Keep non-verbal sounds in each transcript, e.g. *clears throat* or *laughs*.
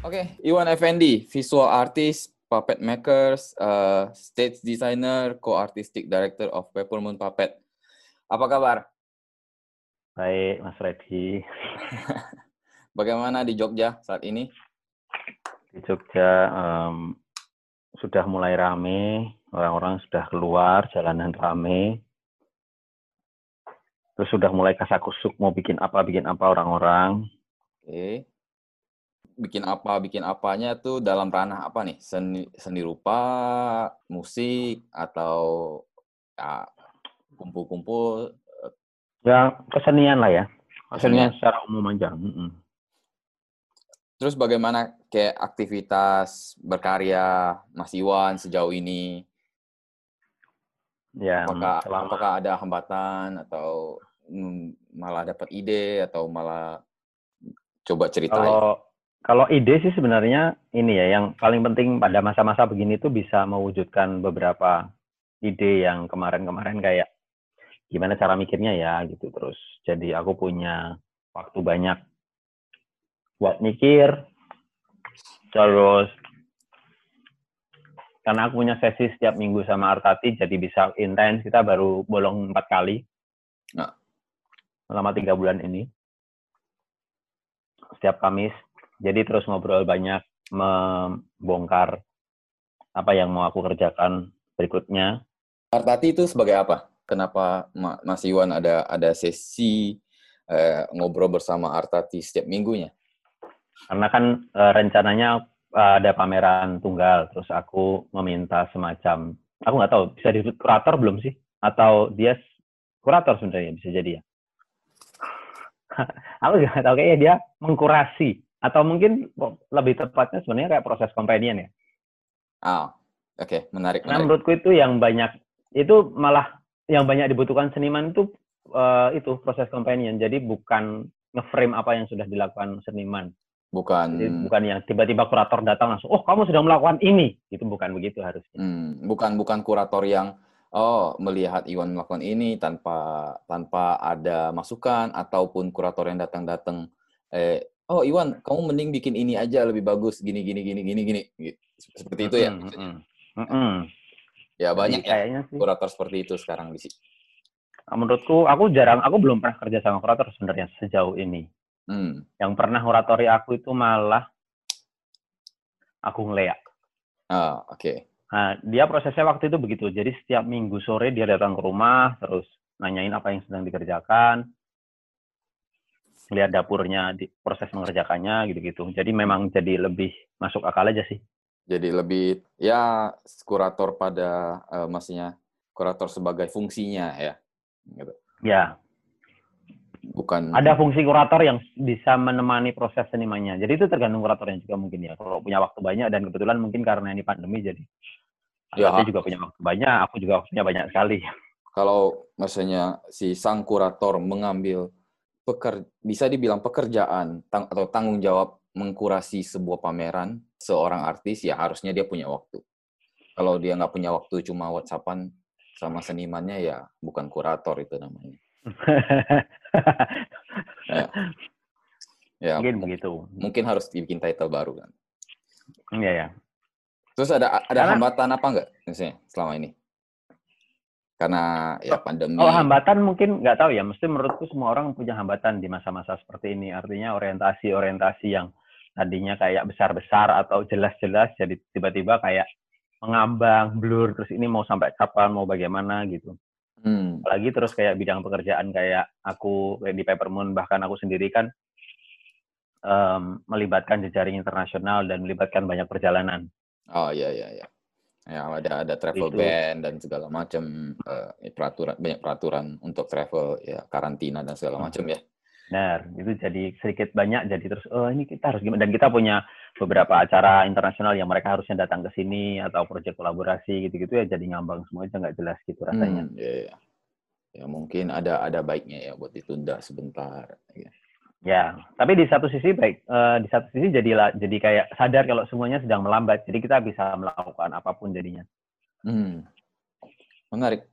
Oke, Iwan Effendi, visual artist, puppet makers, uh, stage designer, co-artistic director of Peppermint Puppet. Apa kabar? Baik, Mas Reddy. *laughs* Bagaimana di Jogja saat ini? Di Jogja um, sudah mulai rame, orang-orang sudah keluar, jalanan rame. Terus sudah mulai kasakusuk mau bikin apa, bikin apa orang-orang. Oke bikin apa bikin apanya tuh dalam ranah apa nih? Seni seni rupa musik atau ya kumpul-kumpul ya kesenian lah ya. Kesenian, kesenian. secara umum aja mm -mm. terus bagaimana kayak aktivitas berkarya Mas Iwan sejauh ini? Ya apakah selama... apakah ada hambatan atau malah dapat ide atau malah coba ceritain? Kalau kalau ide sih sebenarnya ini ya, yang paling penting pada masa-masa begini tuh bisa mewujudkan beberapa ide yang kemarin-kemarin kayak gimana cara mikirnya ya gitu terus. Jadi aku punya waktu banyak buat mikir, terus karena aku punya sesi setiap minggu sama Artati jadi bisa intens kita baru bolong empat kali nah. selama tiga bulan ini setiap Kamis jadi terus ngobrol banyak, membongkar apa yang mau aku kerjakan berikutnya. Artati itu sebagai apa? Kenapa Mas Iwan ada ada sesi eh, ngobrol bersama Artati setiap minggunya? Karena kan eh, rencananya eh, ada pameran tunggal, terus aku meminta semacam, aku nggak tahu bisa disebut kurator belum sih? Atau dia kurator sebenarnya bisa jadi ya? *laughs* aku nggak tahu kayaknya dia mengkurasi atau mungkin lebih tepatnya sebenarnya kayak proses companion ya. Oh, oke, okay. menarik, Nah, menurutku itu yang banyak itu malah yang banyak dibutuhkan seniman itu uh, itu proses companion. Jadi bukan ngeframe apa yang sudah dilakukan seniman. Bukan Jadi bukan yang tiba-tiba kurator datang langsung, "Oh, kamu sudah melakukan ini." Itu bukan begitu harusnya. Hmm, bukan bukan kurator yang oh, melihat Iwan melakukan ini tanpa tanpa ada masukan ataupun kurator yang datang-datang eh oh Iwan, kamu mending bikin ini aja lebih bagus, gini gini gini gini gini, seperti itu ya. Mm -hmm. Mm -hmm. Ya banyak Jadi, ya sih. kurator seperti itu sekarang di sini. Nah, menurutku, aku jarang, aku belum pernah kerja sama kurator sebenarnya sejauh ini. Hmm. Yang pernah kuratori aku itu malah aku Lea. Ah, oke. Okay. Nah, dia prosesnya waktu itu begitu. Jadi setiap minggu sore dia datang ke rumah, terus nanyain apa yang sedang dikerjakan, lihat dapurnya di proses mengerjakannya gitu-gitu. Jadi memang jadi lebih masuk akal aja sih. Jadi lebih ya kurator pada uh, maksudnya kurator sebagai fungsinya ya. Gitu. Ya. Bukan ada fungsi kurator yang bisa menemani proses senimannya. Jadi itu tergantung kuratornya juga mungkin ya. Kalau punya waktu banyak dan kebetulan mungkin karena ini pandemi jadi ya. aku juga punya waktu banyak, aku juga waktunya banyak sekali. Kalau maksudnya si sang kurator mengambil peker, bisa dibilang pekerjaan tang, atau tanggung jawab mengkurasi sebuah pameran seorang artis ya harusnya dia punya waktu. Kalau dia nggak punya waktu cuma WhatsAppan sama senimannya ya bukan kurator itu namanya. *laughs* ya. ya. Mungkin begitu. Mungkin harus dibikin title baru kan. Iya ya. Terus ada ada Karena, hambatan apa nggak misalnya selama ini? Karena ya pandemi. Kalau hambatan mungkin nggak tahu ya, mesti menurutku semua orang punya hambatan di masa-masa seperti ini. Artinya orientasi-orientasi yang tadinya kayak besar-besar atau jelas-jelas jadi tiba-tiba kayak mengambang, blur, terus ini mau sampai kapan, mau bagaimana gitu. Hmm. Apalagi terus kayak bidang pekerjaan kayak aku di Peppermoon, bahkan aku sendiri kan um, melibatkan jejaring internasional dan melibatkan banyak perjalanan. Oh iya iya iya ya ada ada travel itu. ban dan segala macam uh, peraturan banyak peraturan untuk travel ya karantina dan segala hmm. macam ya benar itu jadi sedikit banyak jadi terus oh ini kita harus gimana dan kita punya beberapa acara internasional yang mereka harusnya datang ke sini atau proyek kolaborasi gitu-gitu ya jadi ngambang semua aja nggak jelas gitu rasanya hmm, ya, ya. ya mungkin ada ada baiknya ya buat ditunda sebentar ya. Ya, tapi di satu sisi baik, uh, di satu sisi jadi jadi kayak sadar kalau semuanya sedang melambat, jadi kita bisa melakukan apa pun jadinya. Hmm. Menarik.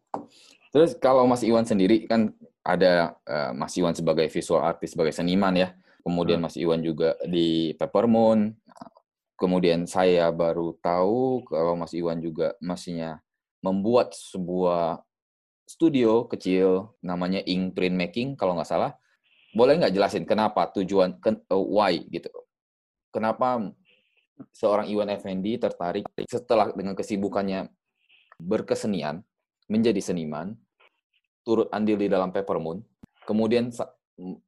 Terus kalau Mas Iwan sendiri kan ada uh, Mas Iwan sebagai visual artist, sebagai seniman ya. Kemudian hmm. Mas Iwan juga di Peppermoon. kemudian saya baru tahu kalau Mas Iwan juga masihnya membuat sebuah studio kecil namanya Ink Print Making kalau nggak salah. Boleh nggak jelasin kenapa tujuan ken, uh, why gitu? Kenapa seorang Iwan Effendi tertarik setelah dengan kesibukannya berkesenian menjadi seniman, turut andil di dalam Peppermoon, kemudian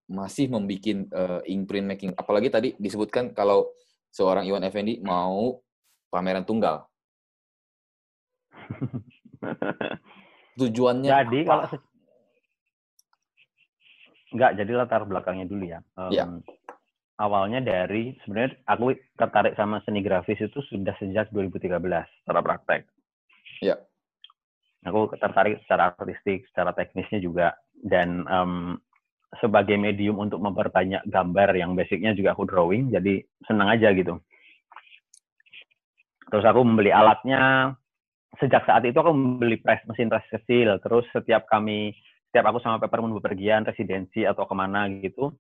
masih membuat uh, ink print making. Apalagi tadi disebutkan kalau seorang Iwan Effendi mau pameran tunggal. *laughs* Tujuannya Jadi apa? kalau enggak jadi latar belakangnya dulu ya. Um, ya. Awalnya dari sebenarnya aku tertarik sama seni grafis itu sudah sejak 2013 secara praktek. Ya. Aku tertarik secara artistik, secara teknisnya juga dan um, sebagai medium untuk memperbanyak gambar yang basicnya juga aku drawing, jadi senang aja gitu. Terus aku membeli alatnya, sejak saat itu aku membeli press mesin press kecil terus setiap kami setiap aku sama Peppermint bepergian residensi atau ke mana gitu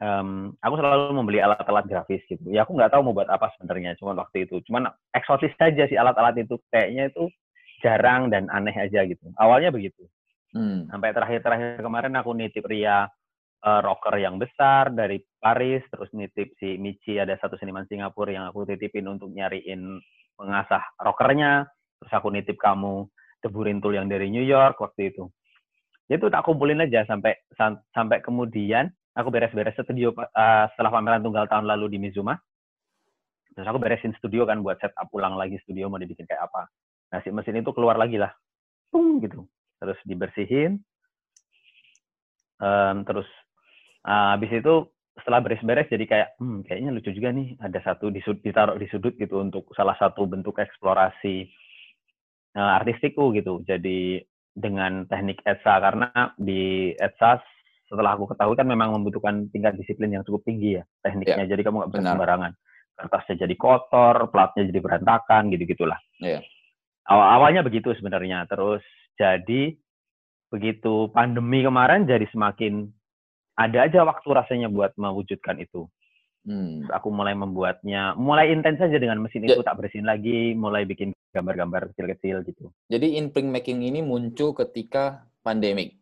um, aku selalu membeli alat-alat grafis gitu. Ya aku nggak tahu mau buat apa sebenarnya cuma waktu itu. Cuman eksotis saja sih alat-alat itu. Kayaknya itu jarang dan aneh aja gitu. Awalnya begitu. Hmm. sampai terakhir-terakhir kemarin aku nitip Ria uh, rocker yang besar dari Paris terus nitip si Michi ada satu seniman Singapura yang aku titipin untuk nyariin pengasah rockernya. Terus aku nitip kamu deburin tool yang dari New York waktu itu itu tak kumpulin aja sampai sampai kemudian aku beres-beres studio uh, setelah pameran tunggal tahun lalu di Mizuma. Terus aku beresin studio kan buat setup ulang lagi studio mau dibikin kayak apa. Nah si mesin itu keluar lagi lah. Tung, gitu. Terus dibersihin. Um, terus uh, habis itu setelah beres-beres jadi kayak hmm, kayaknya lucu juga nih ada satu ditaruh di sudut gitu untuk salah satu bentuk eksplorasi uh, artistikku gitu. Jadi dengan teknik ETSA karena di ETSA setelah aku ketahui kan memang membutuhkan tingkat disiplin yang cukup tinggi ya tekniknya. Yeah. Jadi kamu nggak bisa sembarangan. Kertasnya jadi kotor, platnya jadi berantakan, gitu-gitulah. Yeah. Awal awalnya begitu sebenarnya. Terus jadi begitu pandemi kemarin jadi semakin ada aja waktu rasanya buat mewujudkan itu. Hmm. Aku mulai membuatnya, mulai intens saja dengan mesin itu, tak bersihin lagi, mulai bikin gambar-gambar kecil-kecil gitu. Jadi in print making ini muncul ketika pandemik?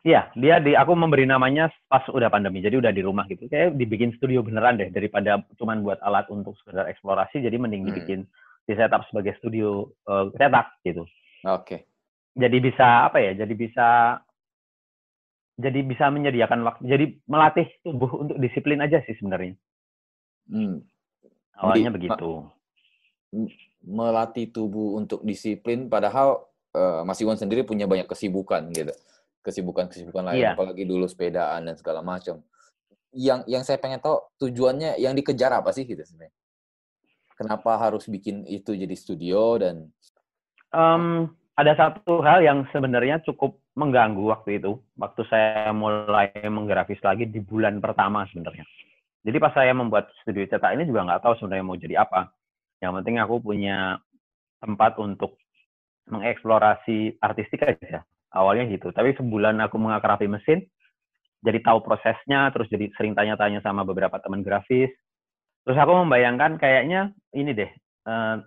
Iya, dia di aku memberi namanya pas udah pandemi, jadi udah di rumah gitu. Kayak dibikin studio beneran deh, daripada cuman buat alat untuk sekedar eksplorasi, jadi mending hmm. dibikin di setup sebagai studio uh, cetak gitu. Oke. Okay. Jadi bisa apa ya? Jadi bisa jadi bisa menyediakan waktu jadi melatih tubuh untuk disiplin aja sih sebenarnya. Hmm. awalnya jadi, begitu. melatih tubuh untuk disiplin padahal uh, Mas Iwan sendiri punya banyak kesibukan gitu. Kesibukan-kesibukan lain iya. apalagi dulu sepedaan dan segala macam. Yang yang saya pengen tahu tujuannya yang dikejar apa sih gitu sebenarnya? Kenapa harus bikin itu jadi studio dan um, ada satu hal yang sebenarnya cukup mengganggu waktu itu, waktu saya mulai menggrafis lagi di bulan pertama sebenarnya. Jadi pas saya membuat studio cetak ini juga nggak tahu sebenarnya mau jadi apa. Yang penting aku punya tempat untuk mengeksplorasi artistik aja. Awalnya gitu. Tapi sebulan aku mengakrapi mesin, jadi tahu prosesnya, terus jadi sering tanya-tanya sama beberapa teman grafis. Terus aku membayangkan kayaknya ini deh, uh,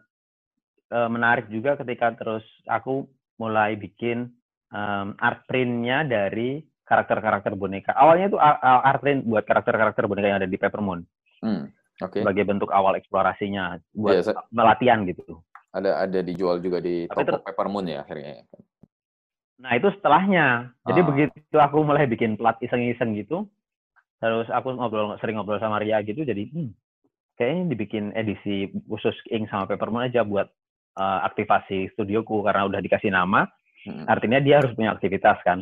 uh, menarik juga ketika terus aku mulai bikin um, art printnya dari karakter-karakter boneka. Awalnya itu art print buat karakter-karakter boneka yang ada di Peppermoon. Hmm, okay. Sebagai bentuk awal eksplorasinya buat yeah, so, melatihan gitu. Ada ada dijual juga di Tapi toko Peppermoon ya akhirnya. Nah itu setelahnya. Jadi ah. begitu aku mulai bikin plat iseng-iseng gitu, terus aku ngobrol sering ngobrol sama Ria gitu, jadi hmm, kayaknya dibikin edisi khusus ink sama Peppermoon aja buat uh, aktivasi studioku karena udah dikasih nama. Hmm. Artinya dia harus punya aktivitas kan.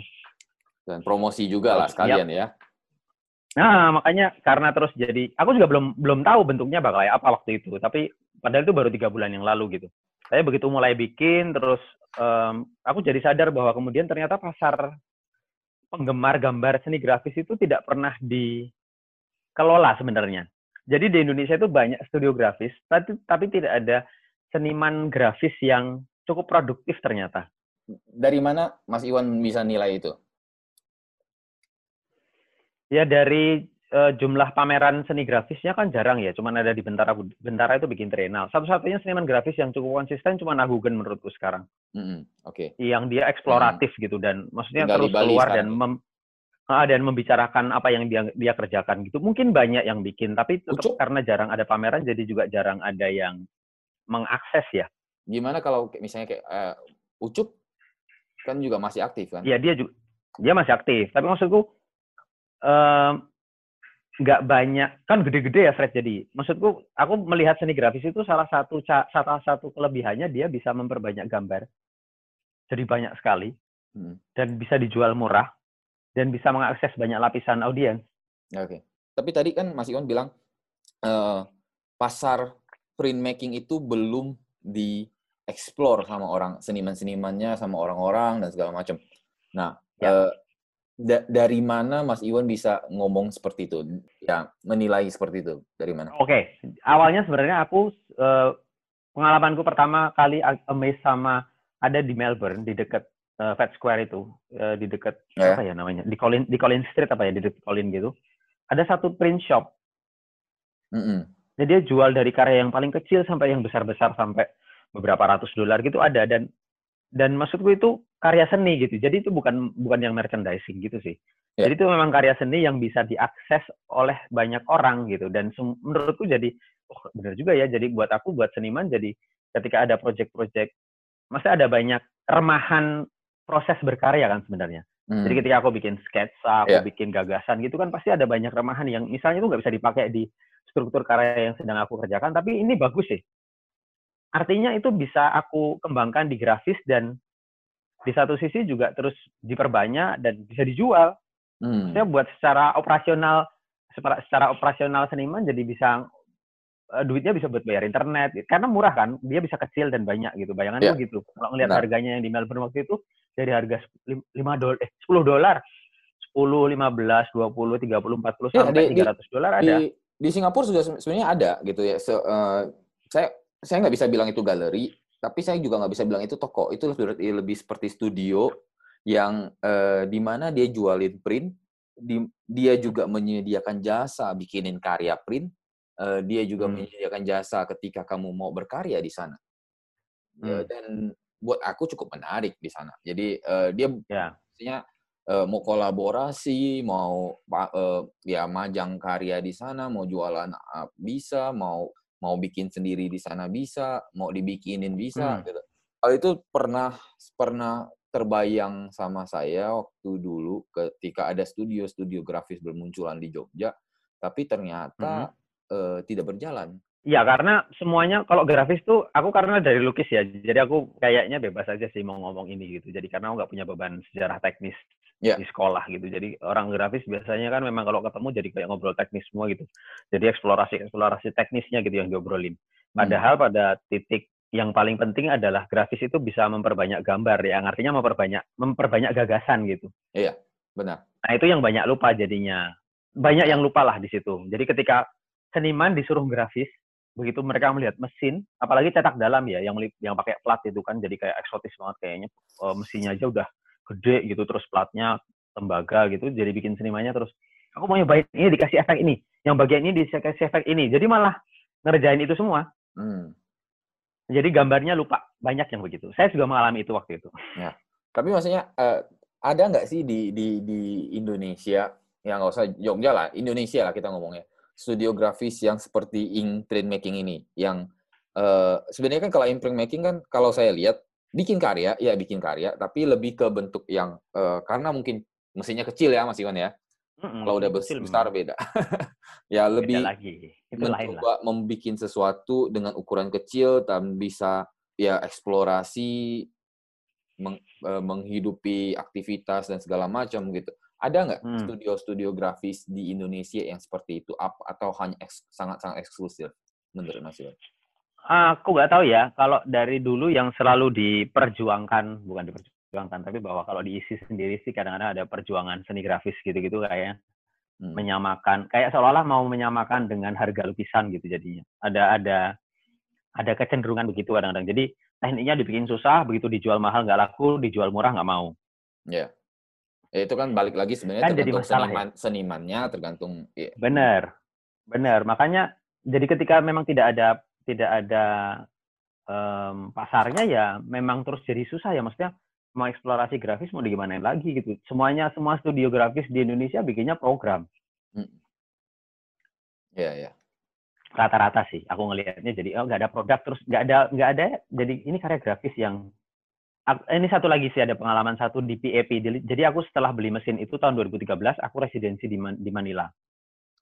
Dan promosi juga lah sekalian yep. ya. Nah, makanya karena terus jadi, aku juga belum belum tahu bentuknya bakal kayak apa waktu itu. Tapi padahal itu baru tiga bulan yang lalu gitu. Saya begitu mulai bikin, terus um, aku jadi sadar bahwa kemudian ternyata pasar penggemar gambar seni grafis itu tidak pernah dikelola sebenarnya. Jadi di Indonesia itu banyak studio grafis, tapi tapi tidak ada seniman grafis yang cukup produktif ternyata. Dari mana Mas Iwan bisa nilai itu? Ya dari uh, jumlah pameran seni grafisnya kan jarang ya, cuman ada di Bentara Bentara itu bikin Trienal. Satu-satunya seniman grafis yang cukup konsisten cuma Nahugen menurutku sekarang. Mm -hmm. Oke. Okay. Yang dia eksploratif mm. gitu dan maksudnya Tinggal terus keluar dan mem uh, dan membicarakan apa yang dia dia kerjakan gitu. Mungkin banyak yang bikin, tapi tetap karena jarang ada pameran jadi juga jarang ada yang mengakses ya. Gimana kalau misalnya kayak uh, Ucup kan juga masih aktif kan? Iya dia juga dia masih aktif. Tapi maksudku nggak um, banyak kan gede-gede ya Fred jadi. Maksudku aku melihat seni grafis itu salah satu salah satu kelebihannya dia bisa memperbanyak gambar. Jadi banyak sekali hmm. dan bisa dijual murah dan bisa mengakses banyak lapisan audiens. Oke. Okay. Tapi tadi kan Mas Iwan bilang uh, pasar printmaking itu belum di explore sama orang seniman-senimannya sama orang-orang dan segala macam. Nah, ya. uh, da dari mana Mas Iwan bisa ngomong seperti itu? Ya, menilai seperti itu dari mana? Oke, okay. awalnya sebenarnya aku uh, pengalamanku pertama kali amazed sama ada di Melbourne di dekat uh, Fat Square itu uh, di dekat yeah. apa ya namanya di Colin di Colin Street apa ya di dekat Colin gitu ada satu print shop. Mm -hmm. Jadi dia jual dari karya yang paling kecil sampai yang besar-besar sampai beberapa ratus dolar gitu ada dan dan maksudku itu karya seni gitu. Jadi itu bukan bukan yang merchandising gitu sih. Yeah. Jadi itu memang karya seni yang bisa diakses oleh banyak orang gitu. Dan menurutku jadi oh benar juga ya. Jadi buat aku buat seniman jadi ketika ada project-project masih ada banyak remahan proses berkarya kan sebenarnya. Hmm. Jadi ketika aku bikin sketsa, aku yeah. bikin gagasan gitu kan pasti ada banyak remahan yang misalnya itu nggak bisa dipakai di struktur karya yang sedang aku kerjakan, tapi ini bagus sih. Artinya itu bisa aku kembangkan di grafis dan di satu sisi juga terus diperbanyak dan bisa dijual. Hmm. Saya buat secara operasional secara operasional seniman jadi bisa uh, duitnya bisa buat bayar internet karena murah kan dia bisa kecil dan banyak gitu bayangannya yeah. gitu kalau ngelihat harganya yang di Melbourne waktu itu dari harga 5 dolar eh 10 dolar 10 15 20 30 40 yeah, sampai di, 300 dolar ada di, di Singapura sudah sebenarnya ada gitu ya so, uh, saya saya nggak bisa bilang itu galeri, tapi saya juga nggak bisa bilang itu toko. Itu lebih, lebih seperti studio yang eh, di mana dia jualin print, di, dia juga menyediakan jasa bikinin karya print, eh, dia juga hmm. menyediakan jasa ketika kamu mau berkarya di sana. Eh, hmm. dan buat aku cukup menarik di sana. Jadi eh, dia yeah. Eh, mau kolaborasi, mau uh, ya majang karya di sana, mau jualan uh, bisa, mau mau bikin sendiri di sana bisa, mau dibikinin bisa hmm. gitu. Hal itu pernah pernah terbayang sama saya waktu dulu ketika ada studio-studio grafis bermunculan di Jogja, tapi ternyata hmm. uh, tidak berjalan. Ya karena semuanya kalau grafis tuh aku karena dari lukis ya, jadi aku kayaknya bebas aja sih mau ngomong ini gitu. Jadi karena aku nggak punya beban sejarah teknis yeah. di sekolah gitu. Jadi orang grafis biasanya kan memang kalau ketemu jadi kayak ngobrol teknis semua gitu. Jadi eksplorasi eksplorasi teknisnya gitu yang diobrolin. Padahal hmm. pada titik yang paling penting adalah grafis itu bisa memperbanyak gambar yang artinya memperbanyak memperbanyak gagasan gitu. Iya, benar. Nah itu yang banyak lupa jadinya. Banyak yang lupa lah di situ. Jadi ketika seniman disuruh grafis, begitu mereka melihat mesin, apalagi cetak dalam ya, yang yang pakai plat itu kan jadi kayak eksotis banget kayaknya. Uh, mesinnya aja udah gede gitu, terus platnya tembaga gitu, jadi bikin senimannya terus aku mau nyobain ini dikasih efek ini, yang bagian ini dikasih efek ini, jadi malah ngerjain itu semua. Hmm. Jadi gambarnya lupa banyak yang begitu. Saya juga mengalami itu waktu itu. Ya. Tapi maksudnya uh, ada nggak sih di di di Indonesia yang nggak usah Jogja lah, Indonesia lah kita ngomongnya studio grafis yang seperti ink printmaking ini yang uh, sebenarnya kan kalau ink printmaking kan kalau saya lihat bikin karya ya bikin karya tapi lebih ke bentuk yang uh, karena mungkin mesinnya kecil ya Mas Iwan ya mm-hmm. kalau udah besar, besar beda *laughs* ya beda lebih lagi. Itu mencoba membuat sesuatu dengan ukuran kecil dan bisa ya eksplorasi meng, uh, menghidupi aktivitas dan segala macam gitu ada nggak hmm. studio-studio grafis di Indonesia yang seperti itu atau hanya sangat-sangat eksklusif menurut Mas Iwan? Aku nggak tahu ya. Kalau dari dulu yang selalu diperjuangkan, bukan diperjuangkan, tapi bahwa kalau diisi sendiri sih kadang-kadang ada perjuangan seni grafis gitu-gitu kayak hmm. menyamakan, kayak seolah-olah mau menyamakan dengan harga lukisan gitu jadinya. Ada ada ada kecenderungan begitu kadang-kadang. Jadi tekniknya dibikin susah, begitu dijual mahal nggak laku, dijual murah nggak mau. Yeah Ya, itu kan balik lagi sebenarnya Kan jadi tergantung masalah ya? seniman, senimannya, tergantung ya, Benar, benar. Makanya jadi ketika memang tidak ada tidak ada em, pasarnya ya memang terus jadi susah ya. Maksudnya mau eksplorasi grafis mau digimanain lagi gitu. Semuanya semua studio grafis di Indonesia bikinnya program ya, ya. rata-rata sih. Aku ngelihatnya jadi oh nggak ada produk terus nggak ada nggak ada. Jadi ini karya grafis yang ini satu lagi sih ada pengalaman satu di PAP. Jadi aku setelah beli mesin itu tahun 2013 aku residensi di Man- di Manila.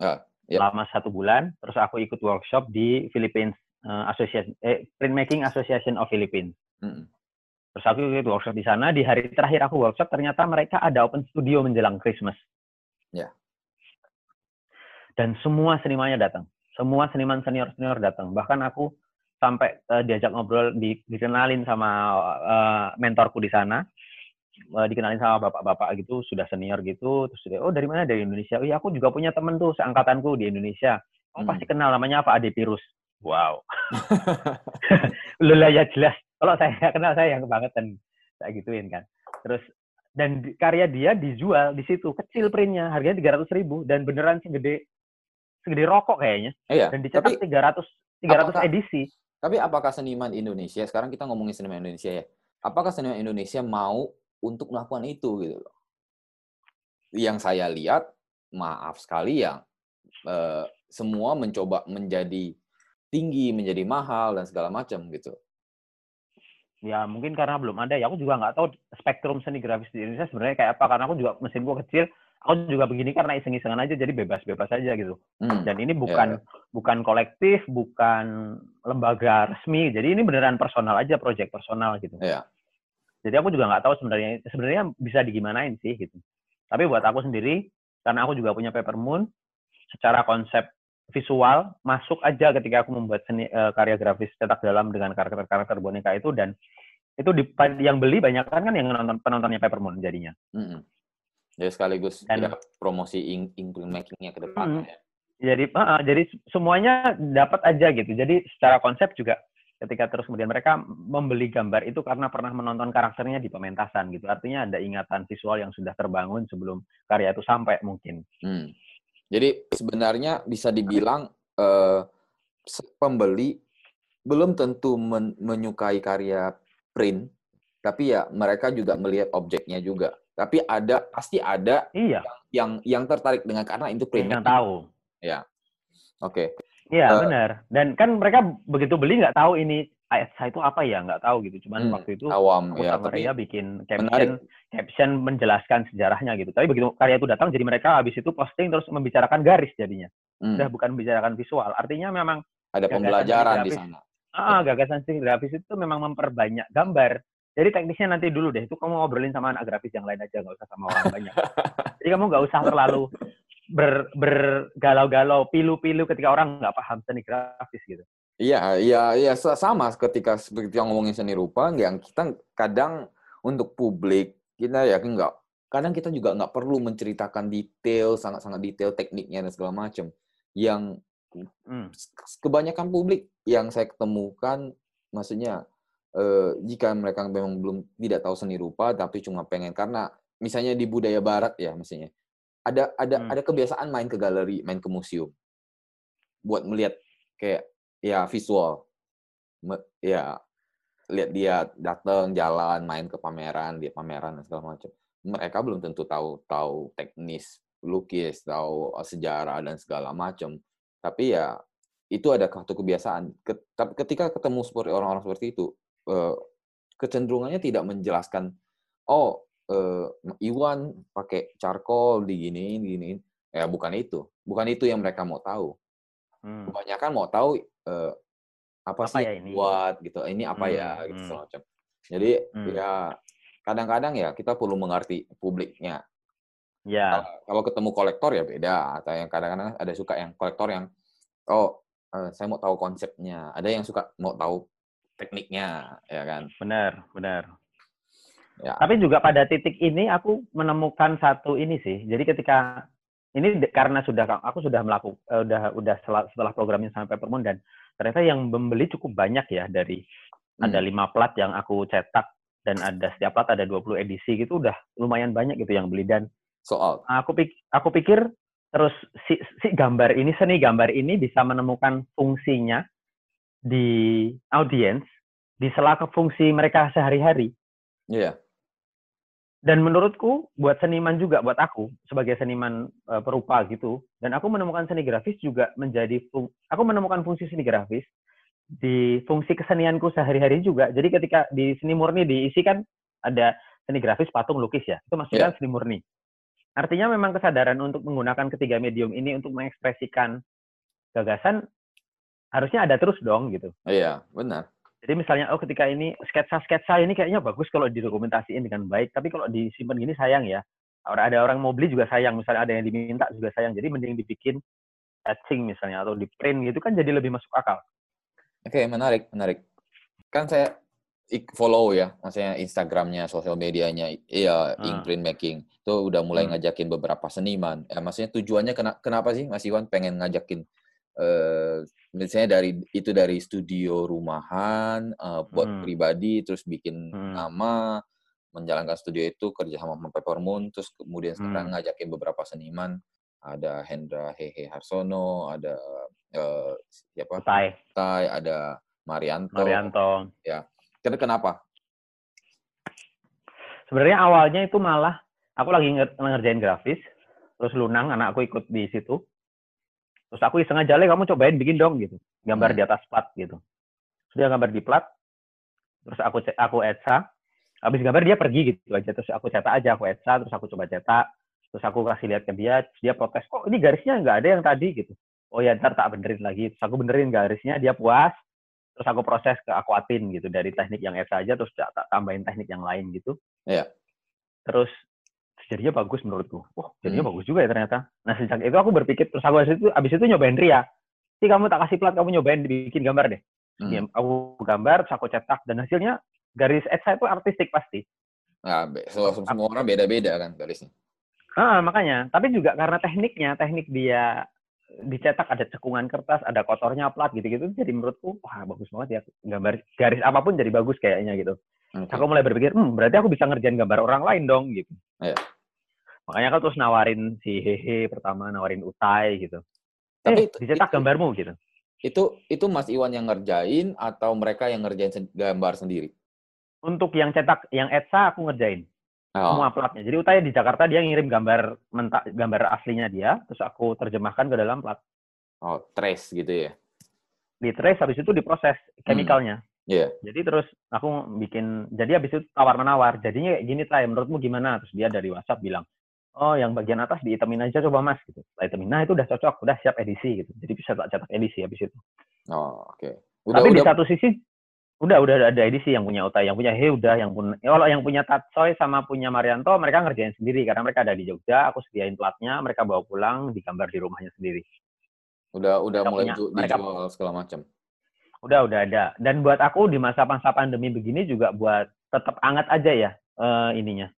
Ah, ya. Selama satu bulan, terus aku ikut workshop di Philippines eh, Association eh, Printmaking Association of Philippines. Mm-mm. Terus aku ikut workshop di sana. Di hari terakhir aku workshop, ternyata mereka ada open studio menjelang Christmas. Ya. Dan semua senimannya datang. Semua seniman senior-senior datang. Bahkan aku sampai eh, diajak ngobrol, di, dikenalin sama eh, mentorku di sana. Eh, dikenalin sama bapak-bapak gitu, sudah senior gitu. Terus dia, oh dari mana? Dari Indonesia. Oh iya, aku juga punya temen tuh, seangkatanku di Indonesia. Oh Hmm. pasti kenal, namanya apa? Ade Pirus. Wow. *laughs* Lu lah ya jelas. Kalau saya nggak kenal, saya yang kebangetan. Saya gituin kan. Terus dan di- karya dia dijual di situ kecil printnya harganya tiga ratus ribu dan beneran segede segede rokok kayaknya Iya, dan dicetak tiga ratus tiga ratus edisi tapi apakah seniman Indonesia, sekarang kita ngomongin seniman Indonesia ya, apakah seniman Indonesia mau untuk melakukan itu gitu loh? Yang saya lihat, maaf sekali ya, eh, semua mencoba menjadi tinggi, menjadi mahal dan segala macam gitu. ya mungkin karena belum ada ya aku juga nggak tahu spektrum seni grafis di Indonesia sebenarnya kayak apa karena aku juga mesin gua kecil aku juga begini karena iseng-isengan aja jadi bebas-bebas aja gitu Hmm. dan ini bukan bukan kolektif bukan lembaga resmi jadi ini beneran personal aja project personal gitu Iya. jadi aku juga nggak tahu sebenarnya sebenarnya bisa digimanain sih gitu tapi buat aku sendiri karena aku juga punya paper moon secara konsep visual masuk aja ketika aku membuat seni eh, karya grafis cetak dalam dengan karakter-karakter boneka itu dan itu di, yang beli banyak kan kan yang nonton penontonnya paper moon jadinya Mm-mm. Jadi sekaligus Dan- ya, promosi ink, ink makingnya ke depan. Hmm. ya. jadi eh, jadi semuanya dapat aja gitu jadi secara konsep juga ketika terus kemudian mereka membeli gambar itu karena pernah menonton karakternya di pementasan gitu artinya ada ingatan visual yang sudah terbangun sebelum karya itu sampai mungkin Hmm. Jadi sebenarnya bisa dibilang eh, se- pembeli belum tentu men- menyukai karya print, tapi ya mereka juga melihat objeknya juga. Tapi ada pasti ada iya yang yang tertarik dengan karena itu print. yang tahu Oke. Iya Eh, benar. Dan kan mereka begitu beli nggak tahu ini ASA itu apa ya nggak tahu gitu. Cuman Hmm, waktu itu Awam aku ya, tapi bikin caption menarik. caption menjelaskan sejarahnya gitu. Tapi begitu karya itu datang, jadi mereka habis itu posting terus membicarakan garis jadinya. hmm, Udah bukan membicarakan visual. Artinya memang ada pembelajaran di sana. ah gagasan grafis itu memang memperbanyak gambar. Jadi teknisnya nanti dulu deh. Itu kamu ngobrolin sama anak grafis yang lain aja, nggak usah sama orang banyak. *laughs* Jadi kamu nggak usah terlalu ber bergalau-galau, pilu-pilu ketika orang nggak paham seni grafis gitu. Iya, iya, iya sa- sama ketika seperti yang ngomongin seni rupa, yang kita kadang untuk publik kita ya nggak, kadang kita juga nggak perlu menceritakan detail, sangat-sangat detail tekniknya dan segala macam. Yang Hmm. kebanyakan publik yang saya ketemukan, maksudnya eh, jika mereka memang belum tidak tahu seni rupa, tapi cuma pengen karena misalnya di budaya Barat ya, maksudnya ada ada Hmm. ada kebiasaan main ke galeri, main ke museum, buat melihat kayak ya visual, Me- ya lihat dia datang jalan main ke pameran, dia pameran dan segala macam. Mereka belum tentu tahu tahu teknis lukis, tahu eh, sejarah dan segala macam. Tapi ya itu ada satu kebiasaan. Ketika ketemu seperti orang-orang seperti itu, eh, kecenderungannya tidak menjelaskan, oh eh, Iwan pakai charcoal diginiin, diginiin. Ya bukan itu, bukan itu yang mereka mau tahu. Hmm. Kebanyakan mau tahu eh, apa, Apa sih ya ini? buat gitu, ini apa ya Hmm, gitu hmm. macam. Jadi Hmm. ya kadang-kadang ya kita perlu mengerti publiknya. Ya, Kalau- Kalau ketemu kolektor ya beda. Atau yang kadang-kadang ada suka yang kolektor yang oh saya mau tahu konsepnya. Ada yang suka mau tahu tekniknya, ya kan? benar, benar. Ya. Tapi juga pada titik ini aku menemukan satu ini sih. Jadi ketika ini karena sudah aku sudah melakukan udah udah setelah, programnya sampai Peppermoon dan ternyata yang membeli cukup banyak ya dari ada Hmm. lima plat yang aku cetak dan ada setiap plat ada 20 edisi gitu udah lumayan banyak gitu yang beli dan Soal. aku pikir aku pikir terus si, si gambar ini seni gambar ini bisa menemukan fungsinya di audiens di sela fungsi mereka sehari-hari. Iya. Dan menurutku buat seniman juga buat aku sebagai seniman uh, perupa gitu dan aku menemukan seni grafis juga menjadi fung aku menemukan fungsi seni grafis di fungsi kesenianku sehari-hari juga. Jadi ketika di seni murni diisi kan ada seni grafis patung lukis ya. Itu maksudnya yeah. seni murni. Artinya memang kesadaran untuk menggunakan ketiga medium ini untuk mengekspresikan gagasan harusnya ada terus dong gitu. Iya, benar. Jadi misalnya, oh ketika ini sketsa-sketsa ini kayaknya bagus kalau didokumentasiin dengan baik, tapi kalau disimpan gini sayang ya. Orang ada orang mau beli juga sayang, misalnya ada yang diminta juga sayang. Jadi mending dibikin etching misalnya atau di print gitu kan jadi lebih masuk akal. Oke, menarik, menarik. Kan saya follow ya, maksudnya Instagramnya, sosial medianya, iya, hmm. ink print making. Itu udah mulai hmm. ngajakin beberapa seniman. Ya, maksudnya tujuannya kena, kenapa sih Mas Iwan pengen ngajakin uh, misalnya dari itu dari studio rumahan uh, buat hmm. pribadi terus bikin hmm. nama menjalankan studio itu kerja sama sama Peppermoon terus kemudian sekarang hmm. ngajakin beberapa seniman. Ada Hendra Hehe Harsono ada uh, siapa? Tai. Tai ada Marianto. Marianto. Ya kenapa? Sebenarnya awalnya itu malah aku lagi ngerjain grafis terus Lunang anakku ikut di situ Terus aku iseng aja, kamu cobain bikin dong gitu. Gambar hmm. di atas plat gitu. Sudah gambar di plat, terus aku aku etsa, habis gambar dia pergi gitu aja. Terus aku cetak aja, aku etsa, terus aku coba cetak. Terus aku kasih lihat ke dia, terus dia protes, kok ini garisnya nggak ada yang tadi gitu. Oh ya ntar tak benerin lagi. Terus aku benerin garisnya, dia puas. Terus aku proses ke akuatin gitu. Dari teknik yang etsa aja, terus tak tambahin teknik yang lain gitu. Iya. Yeah. Terus jadinya bagus menurutku. Oh, jadinya hmm. bagus juga ya ternyata. Nah, sejak itu aku berpikir terus aku habis itu habis itu nyobain Ria. Si kamu tak kasih plat, kamu nyobain bikin gambar deh. Hmm. Ya, aku gambar, terus aku cetak dan hasilnya garis saya itu artistik pasti. Nah, semua, semua orang beda-beda kan garisnya. Ah, makanya. Tapi juga karena tekniknya, teknik dia dicetak ada cekungan kertas, ada kotornya plat gitu-gitu. Jadi menurutku, wah bagus banget ya. Gambar garis apa pun jadi bagus kayaknya gitu. Okay. Aku mulai berpikir, hmm, berarti aku bisa ngerjain gambar orang lain dong gitu. Yeah. Makanya kan terus nawarin si Hehe pertama, nawarin Utai gitu. Tapi eh, dicetak itu, gambarmu gitu. Itu itu Mas Iwan yang ngerjain atau mereka yang ngerjain sen gambar sendiri? Untuk yang cetak, yang Etsa aku ngerjain. Oh. Semua platnya. Jadi Utai di Jakarta dia ngirim gambar mentak gambar aslinya dia, terus aku terjemahkan ke dalam plat. Oh, trace gitu ya. Di trace habis itu diproses chemicalnya. Hmm. Yeah. Jadi terus aku bikin, jadi habis itu tawar menawar. Jadinya kayak gini Tay, menurutmu gimana? Terus dia dari WhatsApp bilang, oh yang bagian atas dihitamin aja coba mas gitu. Setelah hitamin nah itu udah cocok udah siap edisi gitu. Jadi bisa tak cetak edisi habis itu. Oh oke. Okay. tapi udah... di satu sisi udah udah ada edisi yang punya Utai yang punya He udah yang punya ya, kalau yang punya Tatsoy sama punya Marianto mereka ngerjain sendiri karena mereka ada di Jogja aku sediain platnya mereka bawa pulang digambar di rumahnya sendiri. Udah udah mereka mulai punya, dijual mereka, segala macam. Udah udah ada. Dan buat aku di masa-masa pandemi begini juga buat tetap anget aja ya uh, ininya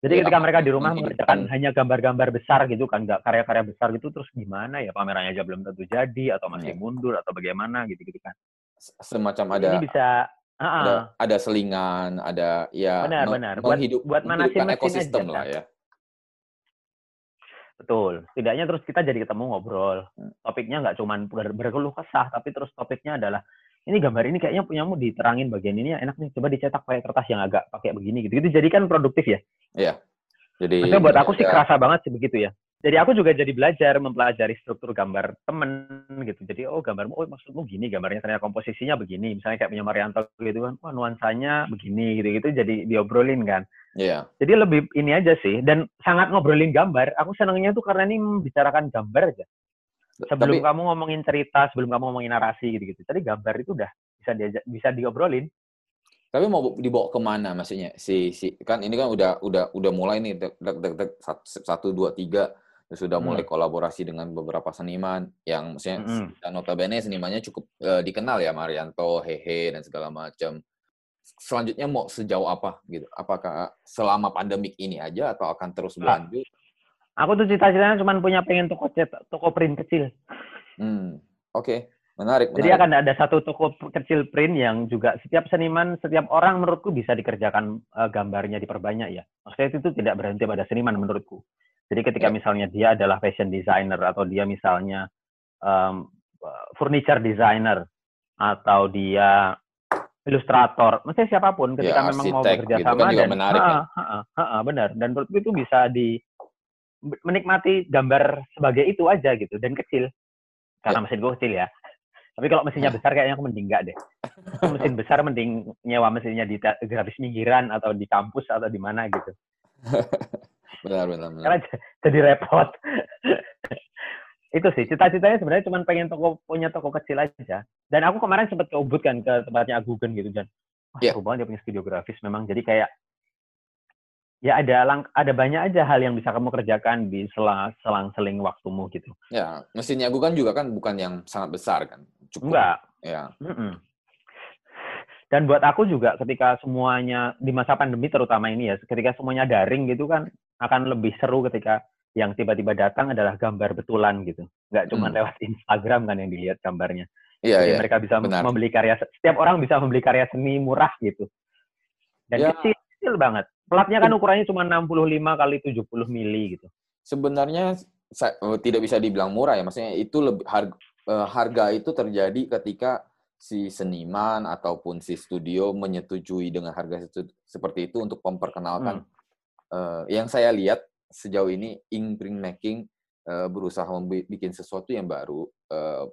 jadi ya, ketika mereka di rumah mengerjakan hanya gambar-gambar besar gitu kan, nggak karya-karya besar gitu, terus gimana ya pamerannya aja belum tentu jadi atau masih ya. mundur atau bagaimana gitu-gitu kan. Semacam ada. Ini bisa uh -uh. ada ada selingan, ada ya benar no, benar buat hidup, buat manasin ekosistem aja, lah ya. Betul. Tidaknya terus kita jadi ketemu ngobrol. Hmm. Topiknya nggak cuma berkeluh kesah, tapi terus topiknya adalah ini gambar ini kayaknya punyamu diterangin bagian ini ya enak nih. Coba dicetak pakai kertas yang agak pakai begini gitu. Itu jadi kan produktif ya? Iya. Jadi Maksudnya buat aku sih kerasa banget sih begitu ya. Jadi aku juga jadi belajar mempelajari struktur gambar temen gitu. Jadi oh gambarmu oh maksudmu gini gambarnya ternyata komposisinya begini. Misalnya kayak punya Marianto gitu kan wah nuansanya begini gitu gitu jadi diobrolin kan. Iya. Jadi lebih ini aja sih. Dan sangat ngobrolin gambar aku senangnya tuh karena ini membicarakan gambar aja sebelum Tapi, kamu ngomongin cerita, sebelum kamu ngomongin narasi gitu-gitu. Tadi gambar itu udah bisa diajak, bisa diobrolin. Tapi mau dibawa ke mana maksudnya? Si, si kan ini kan udah udah udah mulai nih dek, dek, dek, satu dua tiga sudah hmm. mulai kolaborasi dengan beberapa seniman yang maksudnya hmm. dan notabene senimannya cukup uh, dikenal ya Marianto, Hehe dan segala macam. Selanjutnya mau sejauh apa gitu? Apakah selama pandemik ini aja atau akan terus berlanjut? Aku tuh cita-citanya cuma punya pengen toko cetak, toko print kecil. Hmm, oke, okay. Menarik, Jadi akan ada satu toko kecil print yang juga setiap seniman, setiap orang menurutku bisa dikerjakan uh, gambarnya diperbanyak ya. Maksudnya itu, tidak berhenti pada seniman menurutku. Jadi ketika ya. misalnya dia adalah fashion designer atau dia misalnya um, furniture designer atau dia ilustrator, maksudnya siapa pun ketika ya, memang mau bekerja gitu sama kan dan menarik, ha, ha, ha, ha, ha, benar dan menurutku itu bisa di menikmati gambar sebagai itu aja gitu dan kecil karena ya. mesin gue kecil ya tapi kalau mesinnya *laughs* besar kayaknya aku mending enggak deh. mesin besar mending nyewa mesinnya di grafis minggiran atau di kampus atau di mana gitu. *laughs* benar, benar, benar. Karena jadi repot. *laughs* itu sih cita-citanya sebenarnya cuma pengen toko punya toko kecil aja. Dan aku kemarin sempat ke Ubud kan ke tempatnya Agugen gitu dan wah yeah. banget dia punya studio grafis memang jadi kayak ya ada lang ada banyak aja hal yang bisa kamu kerjakan di selang selang seling waktumu gitu. Ya, mesinnya Agugen juga kan bukan yang sangat besar kan cukup. Enggak. Ya. Mm -mm. Dan buat aku juga ketika semuanya di masa pandemi terutama ini ya, ketika semuanya daring gitu kan akan lebih seru ketika yang tiba-tiba datang adalah gambar betulan gitu. Nggak cuma hmm. lewat Instagram kan yang dilihat gambarnya. Iya, Jadi iya. mereka bisa Benar. membeli karya, setiap orang bisa membeli karya seni murah gitu. Dan ya. kecil, kecil banget. Platnya kan ukurannya cuma 65 kali 70 mili gitu. Sebenarnya saya, oh, tidak bisa dibilang murah ya, maksudnya itu lebih harga, uh, harga itu terjadi ketika si seniman ataupun si studio menyetujui dengan harga seperti itu untuk memperkenalkan. Hmm. Uh, yang saya lihat sejauh ini ink print making uh, berusaha membuat sesuatu yang baru. Uh,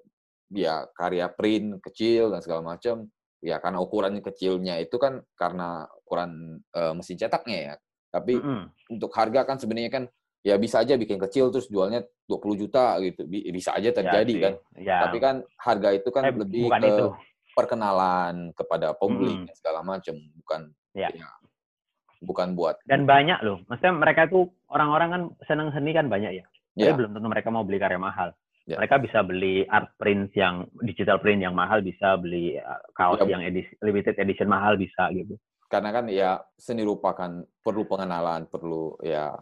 ya karya print kecil dan segala macam. Ya karena ukurannya kecilnya itu kan karena ukuran uh, mesin cetaknya ya. Tapi mm -hmm. untuk harga kan sebenarnya kan ya bisa aja bikin kecil terus jualnya 20 juta gitu. Bisa aja ya terjadi ya, kan. Ya. Tapi kan harga itu kan eh, lebih ke itu. perkenalan kepada publik hmm. segala macam, bukan ya. ya. Bukan buat Dan banyak loh. Maksudnya mereka itu orang-orang kan senang seni kan banyak ya. Tapi ya. belum tentu mereka mau beli karya mahal. Ya. Mereka bisa beli art print yang digital print yang mahal, bisa beli uh, kaos ya. yang edisi, limited edition mahal bisa gitu. Karena kan ya seni rupa kan perlu pengenalan, perlu ya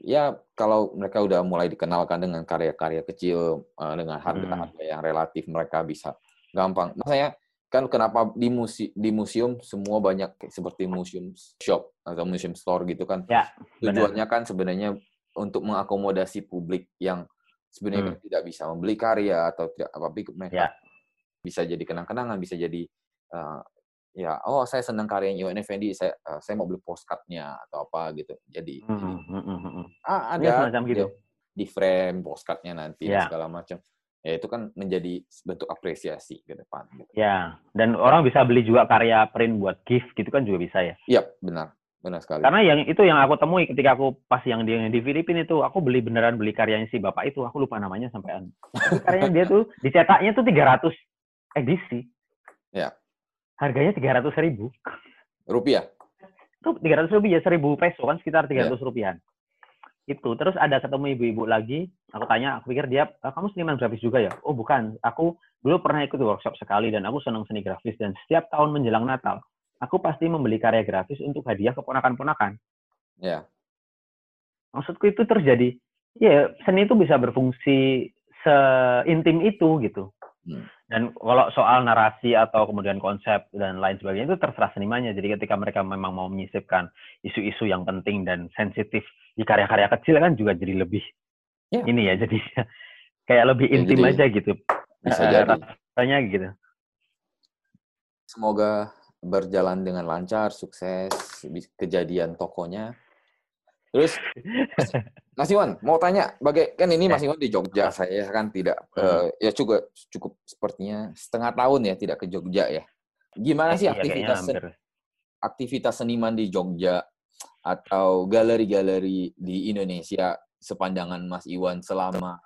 ya kalau mereka udah mulai dikenalkan dengan karya-karya kecil uh, dengan harga-harga hmm. yang relatif mereka bisa gampang. Makanya kan kenapa di musi di museum semua banyak seperti museum shop atau museum store gitu kan. Ya, Tujuannya kan sebenarnya untuk mengakomodasi publik yang sebenarnya hmm. tidak bisa membeli karya atau tidak apa mereka ya. bisa jadi kenang-kenangan, bisa jadi uh, ya oh saya senang karya Iwan Effendi saya uh, saya mau beli postcardnya atau apa gitu. Jadi, hmm, jadi ah ada ya, semacam gitu? di frame postcardnya nanti ya. segala macam. Ya itu kan menjadi bentuk apresiasi ke depan gitu. ya dan orang bisa beli juga karya print buat gift gitu kan juga bisa ya? Iya benar. Benar sekali. Karena yang itu yang aku temui ketika aku pas yang di di Filipina itu aku beli beneran beli karyanya si bapak itu. Aku lupa namanya sampai karyanya dia tuh dicetaknya tuh 300 edisi. Ya harganya tiga ratus ribu. Rupiah? Itu tiga ratus ribu ya seribu peso kan sekitar tiga ratus yeah. rupiah itu terus ada ketemu ibu-ibu lagi aku tanya aku pikir dia ah, kamu seniman grafis juga ya? Oh bukan. Aku dulu pernah ikut workshop sekali dan aku senang seni grafis dan setiap tahun menjelang Natal aku pasti membeli karya grafis untuk hadiah ke ponakan-ponakan ya yeah. maksudku itu terjadi ya seni itu bisa berfungsi seintim itu gitu. Hmm. Dan kalau soal narasi atau kemudian konsep dan lain sebagainya itu terserah senimannya. Jadi ketika mereka memang mau menyisipkan isu-isu yang penting dan sensitif di karya-karya kecil kan juga jadi lebih ya. ini ya jadi *laughs* kayak lebih ya, intim aja gitu. Bisa uh, jadi. Rasanya gitu. Semoga berjalan dengan lancar, sukses, kejadian tokonya Terus *laughs* Mas Iwan mau tanya, bagai kan ini Mas Iwan di Jogja, saya kan tidak uh, ya juga cukup sepertinya setengah tahun ya tidak ke Jogja ya. Gimana sih iya, aktivitas sen aktivitas seniman di Jogja atau galeri-galeri di Indonesia sepanjangan Mas Iwan selama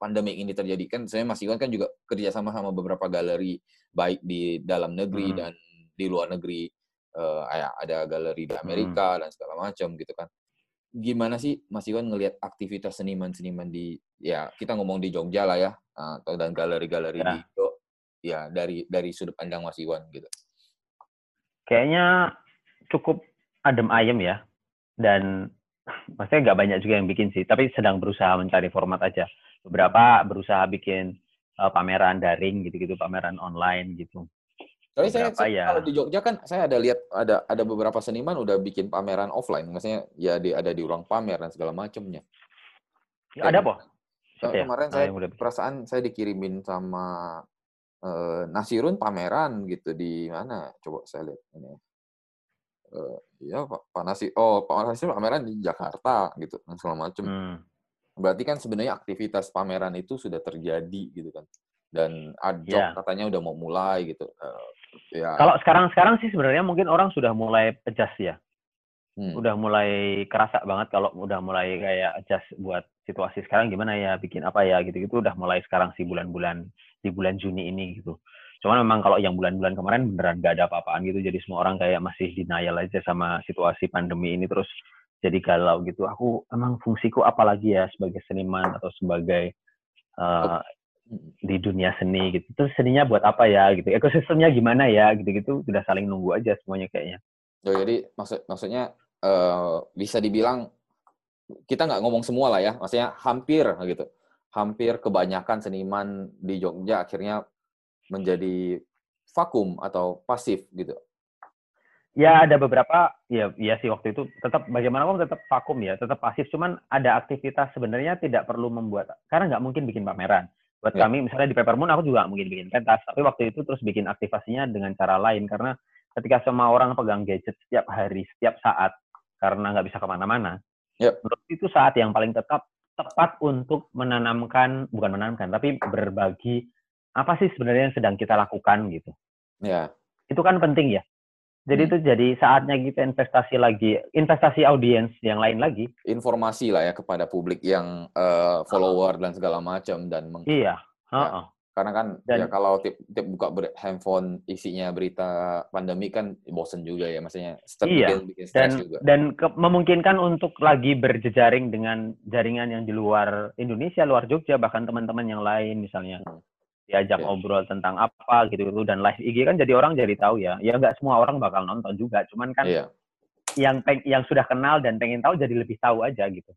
pandemi ini terjadi kan saya Mas Iwan kan juga kerja sama sama beberapa galeri baik di dalam negeri hmm. dan di luar negeri uh, ada galeri di Amerika hmm. dan segala macam gitu kan gimana sih Mas Iwan ngelihat aktivitas seniman-seniman di ya kita ngomong di Jogja lah ya atau dan galeri-galeri ya. di Indo ya dari dari sudut pandang Mas Iwan gitu. Kayaknya cukup adem ayem ya dan maksudnya nggak banyak juga yang bikin sih tapi sedang berusaha mencari format aja. Beberapa berusaha bikin uh, pameran daring gitu-gitu, pameran online gitu. Tapi saya, saya ya. kalau di Jogja kan saya ada lihat ada ada beberapa seniman udah bikin pameran offline, maksudnya ya di, ada di ruang pamer dan segala macamnya. Ya, ada apa? Ya, kemarin saya perasaan saya dikirimin sama uh, Nasirun pameran gitu di mana? Coba saya lihat ini. Uh, ya Pak, Pak Nasi, oh Pak Nasirun pameran di Jakarta gitu dan segala macam. Hmm. Berarti kan sebenarnya aktivitas pameran itu sudah terjadi gitu kan dan adjok yeah. katanya udah mau mulai gitu. Ya. Kalau sekarang-sekarang sih sebenarnya mungkin orang sudah mulai adjust ya. Hmm. Udah mulai kerasa banget kalau udah mulai kayak adjust buat situasi sekarang gimana ya, bikin apa ya gitu-gitu udah mulai sekarang sih bulan-bulan di bulan Juni ini gitu. Cuman memang kalau yang bulan-bulan kemarin beneran gak ada apa-apaan gitu, jadi semua orang kayak masih denial aja sama situasi pandemi ini terus jadi galau gitu. Aku emang fungsiku apa lagi ya sebagai seniman atau sebagai uh, di dunia seni gitu. Terus seninya buat apa ya gitu. Ekosistemnya gimana ya gitu-gitu udah saling nunggu aja semuanya kayaknya. Oh, jadi maksud maksudnya uh, bisa dibilang kita nggak ngomong semua lah ya. Maksudnya hampir gitu. Hampir kebanyakan seniman di Jogja akhirnya menjadi vakum atau pasif gitu. Ya ada beberapa ya ya sih waktu itu tetap bagaimanapun tetap vakum ya, tetap pasif. Cuman ada aktivitas sebenarnya tidak perlu membuat karena nggak mungkin bikin pameran buat yeah. kami misalnya di Peppermoon aku juga mungkin bikin pentas tapi waktu itu terus bikin aktivasinya dengan cara lain karena ketika semua orang pegang gadget setiap hari setiap saat karena nggak bisa ke mana-mana yeah. menurut itu saat yang paling tetap tepat untuk menanamkan bukan menanamkan tapi berbagi apa sih sebenarnya yang sedang kita lakukan gitu ya yeah. itu kan penting ya jadi hmm. itu jadi saatnya kita investasi lagi, investasi audiens yang lain lagi. Informasi lah ya kepada publik yang uh, follower dan segala macam dan meng Iya. Ya, uh -uh. Karena kan dan, ya kalau tip, tip buka ber handphone isinya berita pandemi kan bosen juga ya, maksudnya iya. bikin dan, juga. Dan ke, memungkinkan untuk lagi berjejaring dengan jaringan yang di luar Indonesia, luar Jogja, bahkan teman-teman yang lain misalnya. Hmm diajak yeah. ngobrol tentang apa gitu gitu dan live IG kan jadi orang jadi tahu ya ya nggak semua orang bakal nonton juga cuman kan yeah. yang peng yang sudah kenal dan pengen tahu jadi lebih tahu aja gitu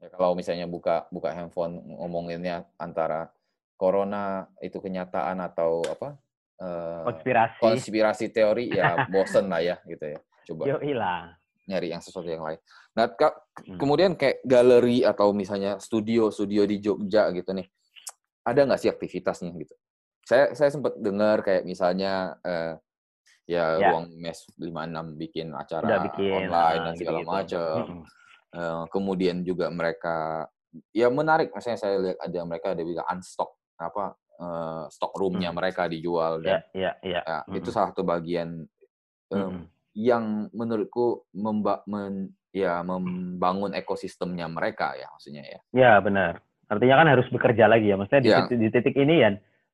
ya, kalau misalnya buka buka handphone ngomonginnya antara corona itu kenyataan atau apa uh, konspirasi konspirasi teori ya *laughs* bosen lah ya gitu ya coba Yo, ilah. nyari yang sesuatu yang lain nah hmm. kemudian kayak galeri atau misalnya studio studio di Jogja gitu nih ada nggak sih aktivitasnya gitu? Saya saya sempat dengar kayak misalnya eh, ya, ya ruang mes 56 bikin acara bikin, online dan segala gitu, macam. Hmm. Uh, kemudian juga mereka ya menarik misalnya saya lihat ada mereka ada bilang unstock apa uh, stock roomnya hmm. mereka dijual dan ya, ya, ya. ya hmm. itu salah satu bagian um, hmm. yang menurutku memba men, ya membangun ekosistemnya mereka ya maksudnya ya. Ya benar. Artinya kan harus bekerja lagi ya. Maksudnya di, yeah. titik, di titik ini ya,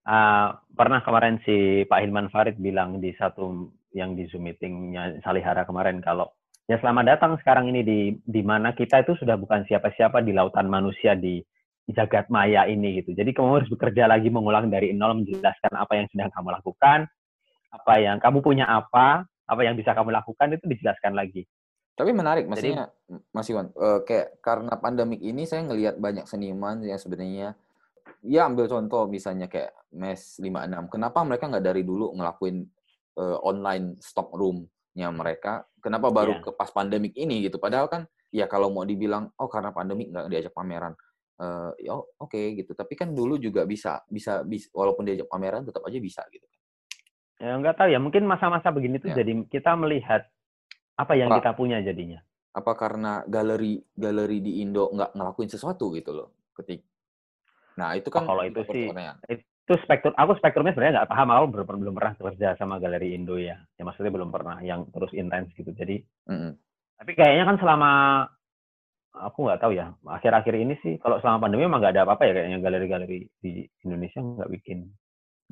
uh, pernah kemarin si Pak Hilman Farid bilang di satu yang di Zoom meetingnya Salihara kemarin kalau ya selamat datang sekarang ini di di mana kita itu sudah bukan siapa-siapa di lautan manusia di, di jagat maya ini gitu. Jadi kamu harus bekerja lagi mengulang dari nol menjelaskan apa yang sedang kamu lakukan, apa yang kamu punya apa, apa yang bisa kamu lakukan itu dijelaskan lagi. Tapi menarik, maksudnya Jadi, Mas Iwan, uh, kayak karena pandemik ini saya ngelihat banyak seniman yang sebenarnya ya ambil contoh misalnya kayak Mes 56. Kenapa mereka nggak dari dulu ngelakuin uh, online stock room-nya mereka? Kenapa baru yeah. ke pas pandemik ini gitu? Padahal kan ya kalau mau dibilang oh karena pandemik nggak diajak pameran. Uh, ya oke okay, gitu. Tapi kan dulu juga bisa bisa bisa walaupun diajak pameran tetap aja bisa gitu. Ya nggak tahu ya, mungkin masa-masa begini tuh yeah. jadi kita melihat apa yang apa, kita punya jadinya? Apa karena galeri galeri di Indo nggak ngelakuin sesuatu gitu loh ketik. Nah itu kan oh, kalau itu sih itu spektrum aku spektrumnya sebenarnya nggak paham aku belum, belum pernah kerja sama galeri Indo ya ya maksudnya belum pernah yang terus intens gitu jadi mm -hmm. tapi kayaknya kan selama aku nggak tahu ya akhir-akhir ini sih kalau selama pandemi emang nggak ada apa-apa ya kayaknya galeri-galeri di Indonesia nggak bikin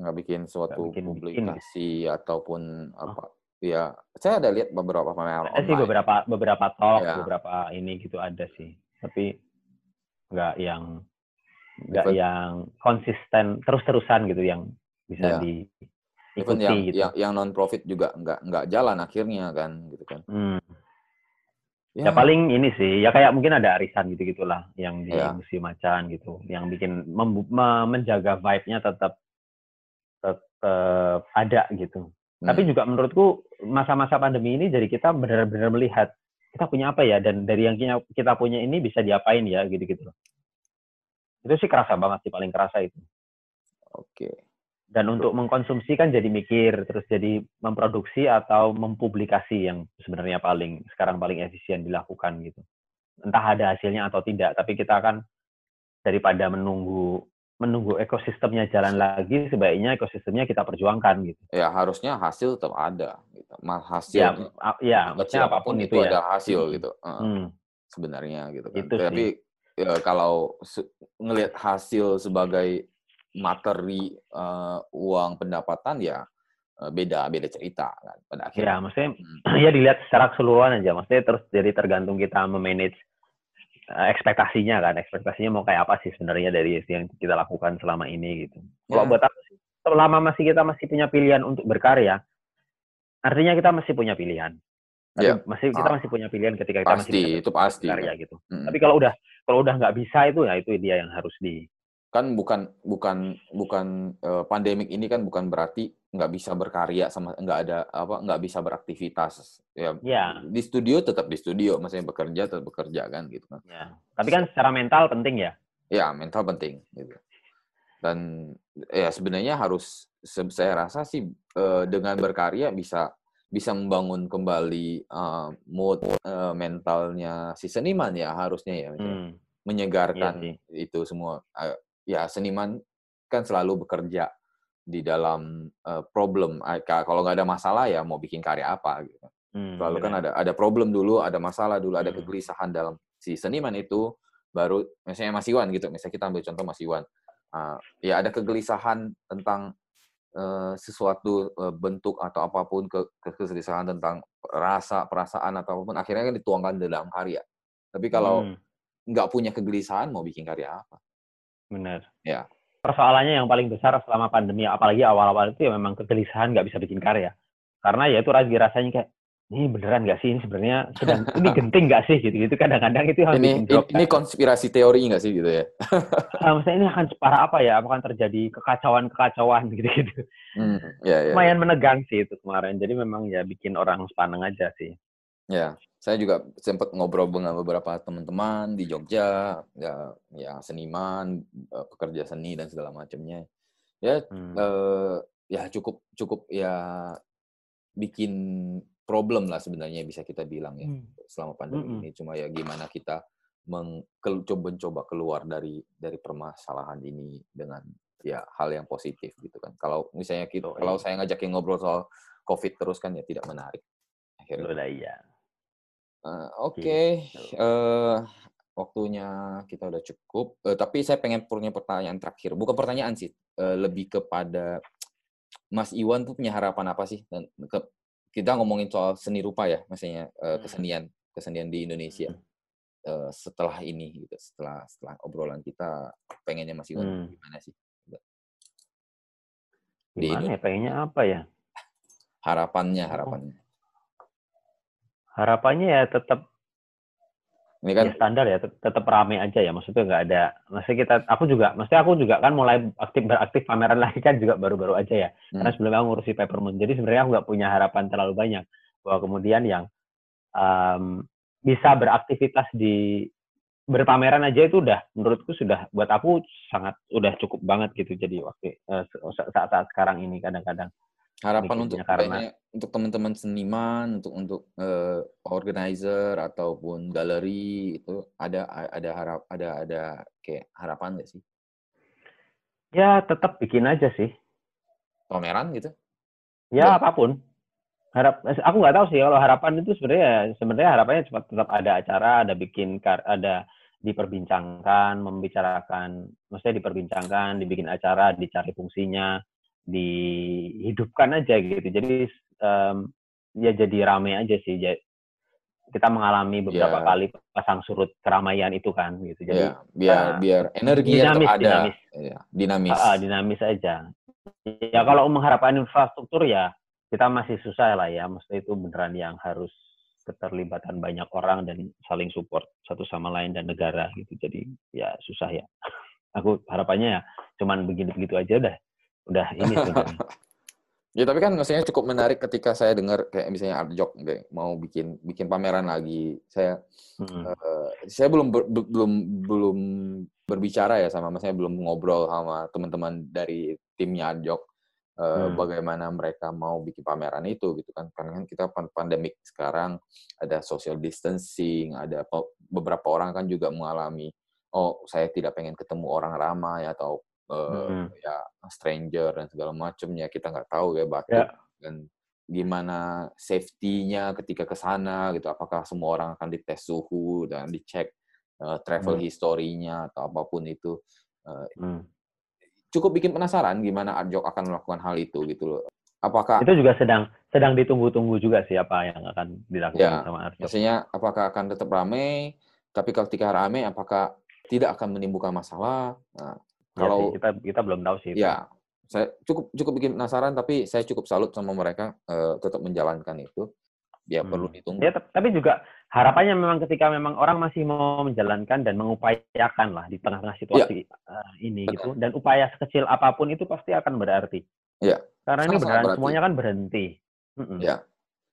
nggak bikin suatu bikin, publikasi bikin. ataupun apa Iya, saya ada lihat beberapa pameran Ada sih beberapa beberapa talk, ya. beberapa ini gitu ada sih. Tapi nggak yang nggak yang konsisten terus-terusan gitu yang bisa ya. di ikuti yang, gitu. Yang, yang non profit juga nggak nggak jalan akhirnya kan gitu kan. Hmm. Ya. ya paling ini sih, ya kayak mungkin ada arisan gitu gitulah yang di Ya. museum macan gitu, yang bikin menjaga vibe-nya tetap tetap ada gitu. Tapi Hmm. juga menurutku masa-masa pandemi ini jadi kita benar-benar melihat kita punya apa ya dan dari yang kita- punya ini bisa diapain ya gitu-gitu loh. Itu sih kerasa banget sih paling kerasa itu. Oke. Dan untuk mengkonsumsi kan jadi mikir, terus jadi memproduksi atau mempublikasi yang sebenarnya paling sekarang paling efisien dilakukan gitu. Entah ada hasilnya atau tidak, tapi kita kan daripada menunggu menunggu ekosistemnya jalan lagi, sebaiknya ekosistemnya kita perjuangkan gitu. Ya harusnya hasil tetap ada. Gitu. Ma- Hasil Ya, ya, kecil apa pun itu, ya. ada hasil Hmm. gitu. Hmm, sebenarnya gitu kan. Itu Tapi ya, kalau ngelihat hasil sebagai materi eh, uang pendapatan ya eh, beda beda cerita kan pada ya, akhirnya. maksudnya Hmm. *clears throat* ya dilihat secara keseluruhan aja. Maksudnya terus jadi tergantung kita memanage ekspektasinya kan. Ekspektasinya mau kayak apa sih sebenarnya dari yang kita lakukan selama ini gitu. Kalau Ya. buat aku selama masih kita masih punya pilihan untuk berkarya, artinya kita masih punya pilihan. Tapi Ya. masih kita Ah. masih punya pilihan ketika kita masih Pasti bisa itu pasti. berkarya gitu. Mm. Tapi kalau udah kalau udah nggak bisa itu ya itu dia yang harus di kan bukan bukan bukan eh, pandemik ini kan bukan berarti nggak bisa berkarya sama nggak ada apa nggak bisa beraktivitas ya ya di studio tetap di studio maksudnya bekerja tetap bekerja kan gitu kan. Ya. Tapi kan secara mental penting ya. ya mental penting gitu. Dan ya sebenarnya harus saya rasa sih eh, dengan berkarya bisa bisa membangun kembali eh, mood eh, mentalnya si seniman ya harusnya ya Hmm. menyegarkan Iya itu semua. Ya seniman kan selalu bekerja di dalam eh, problem Eh, ka- kalau nggak ada masalah ya mau bikin karya apa gitu Hmm, selalu kan ada ada problem dulu ada masalah dulu ada Hmm. kegelisahan dalam si seniman itu baru misalnya Mas Iwan gitu misalnya kita ambil contoh Mas Iwan Ah, ya ada kegelisahan tentang eh, sesuatu eh, bentuk atau apa pun ke, ke- kegelisahan tentang rasa perasaan atau apa pun akhirnya kan dituangkan dalam karya tapi kalau Hmm, nggak punya kegelisahan mau bikin karya apa benar. Ya. Persoalannya yang paling besar selama pandemi, apalagi awal-awal itu ya memang kegelisahan nggak bisa bikin karya. Karena ya itu rasanya kayak ini beneran nggak sih? Ini sebenarnya sedang *laughs* ini genting nggak sih? Gitu gitu kadang-kadang itu yang ini drop ini kan. konspirasi teori nggak sih gitu ya? *laughs* Ah, maksudnya ini akan separah apa ya? Akan terjadi kekacauan-kekacauan gitu-gitu? Hmm, ya ya. Lumayan menegang sih itu kemarin. Jadi memang ya bikin orang sepaneng aja sih ya saya juga sempat ngobrol dengan beberapa teman-teman di Jogja ya ya seniman eh, pekerja seni dan segala macamnya ya Hmm. eh, ya cukup cukup ya bikin problem lah sebenarnya bisa kita bilang ya Hmm. selama pandemi Mm-mm. ini cuma ya gimana kita mencoba mencoba keluar dari dari permasalahan ini dengan ya hal yang positif gitu kan kalau misalnya kita Oh, kalau iya. saya ngajakin ngobrol soal covid terus kan ya tidak menarik akhirnya Udah iya. Oke, eh, waktunya kita udah cukup. Eh, tapi saya pengen punya pertanyaan terakhir. Bukan pertanyaan sih, eh, lebih kepada Mas Iwan tuh punya harapan apa sih? Dan ke- kita ngomongin soal seni rupa ya, maksudnya Hmm. kesenian, kesenian di Indonesia. Eh, setelah ini, gitu, setelah setelah obrolan kita, pengennya Mas Iwan Hmm. gimana sih? Di Gimana ya pengennya apa ya? Harapannya, Oh. Harapannya. Ya tetap Ini kan ya standar ya tet- tetap rame aja ya maksudnya nggak ada maksudnya kita aku juga maksudnya aku juga kan mulai aktif beraktif pameran *laughs* lagi kan juga baru-baru aja ya karena Hmm. sebelumnya aku ngurusi Peppermint jadi sebenarnya aku nggak punya harapan terlalu banyak bahwa kemudian yang em, bisa beraktivitas di berpameran aja itu udah menurutku sudah buat aku sangat udah cukup banget gitu jadi waktu eh, saat-saat sekarang ini kadang-kadang harapan untuk mikirnya karena- untuk teman-teman seniman untuk untuk eh, organizer ataupun galeri itu ada ada harap ada ada kayak harapan nggak sih? Ya tetap bikin aja sih. Pameran gitu? Ya Ya. apa pun. Harap aku nggak tahu sih kalau harapan itu sebenarnya sebenarnya harapannya cuma tetap ada acara ada bikin kar ada diperbincangkan membicarakan maksudnya diperbincangkan dibikin acara dicari fungsinya dihidupkan aja gitu jadi em, ya jadi rame aja sih Ja- kita mengalami beberapa Ya. kali pasang surut keramaian itu kan gitu jadi ya biar ah, biar tetap dinamis, ada dinamis. Ya, dinamis Ah, ah, dinamis aja. Ya kalau mengharapkan infrastruktur ya kita masih susah lah ya. Maksudnya itu beneran yang harus keterlibatan banyak orang dan saling support satu sama lain dan negara gitu. Jadi ya susah ya. *laughs* Aku harapannya ya cuman begitu-begitu aja udah udah ini sebenarnya. *laughs* Ya tapi kan maksudnya cukup menarik ketika saya dengar kayak misalnya Arjok kayak mau bikin bikin pameran lagi. Saya hmm. uh, saya belum ber, belum belum berbicara ya sama maksudnya belum ngobrol sama teman-teman dari timnya Arjok uh, hmm. bagaimana mereka mau bikin pameran itu gitu kan. Karena kan kita pandemik sekarang ada social distancing, ada beberapa orang kan juga mengalami oh saya tidak pengen ketemu orang ramai atau uh, hmm. ya stranger dan segala macamnya kita nggak tahu ya batuk yeah. dan gimana safety-nya ketika ke sana gitu apakah semua orang akan dites suhu dan dicek uh, travel hmm. history-nya atau apa pun itu uh, hmm. cukup bikin penasaran gimana Arjok akan melakukan hal itu gitu loh apakah itu juga sedang sedang ditunggu-tunggu juga siapa yang akan dilakukan ya, sama Arjok maksudnya apakah akan tetap ramai tapi ketika ramai apakah tidak akan menimbulkan masalah nah, Iya kalau sih, kita kita belum tahu sih. Ya, saya cukup cukup bikin penasaran tapi saya cukup salut sama mereka uh, tetap menjalankan itu. Ya hmm. perlu ditunggu. Ya, tapi juga harapannya memang ketika memang orang masih mau menjalankan dan mengupayakan lah di tengah-tengah situasi ya. uh, ini Benar. gitu dan upaya sekecil apa pun itu pasti akan berarti. Ya. Karena ini benar semuanya kan berhenti. Ya.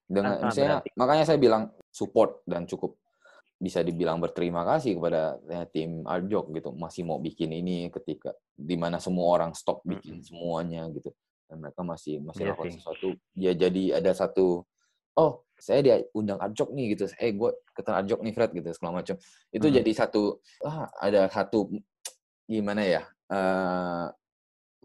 Dengan misalnya makanya saya bilang support dan cukup bisa dibilang berterima kasih kepada ya, tim Arjok gitu masih mau bikin ini ketika di mana semua orang stop bikin semuanya gitu. Dan mereka masih masih yeah, lakukan sesuatu. Ya jadi ada satu oh saya dia undang Arjok nih gitu. Eh gue ketemu Arjok nih Fred gitu segala macam. Itu hmm. jadi satu ah ada satu gimana ya uh,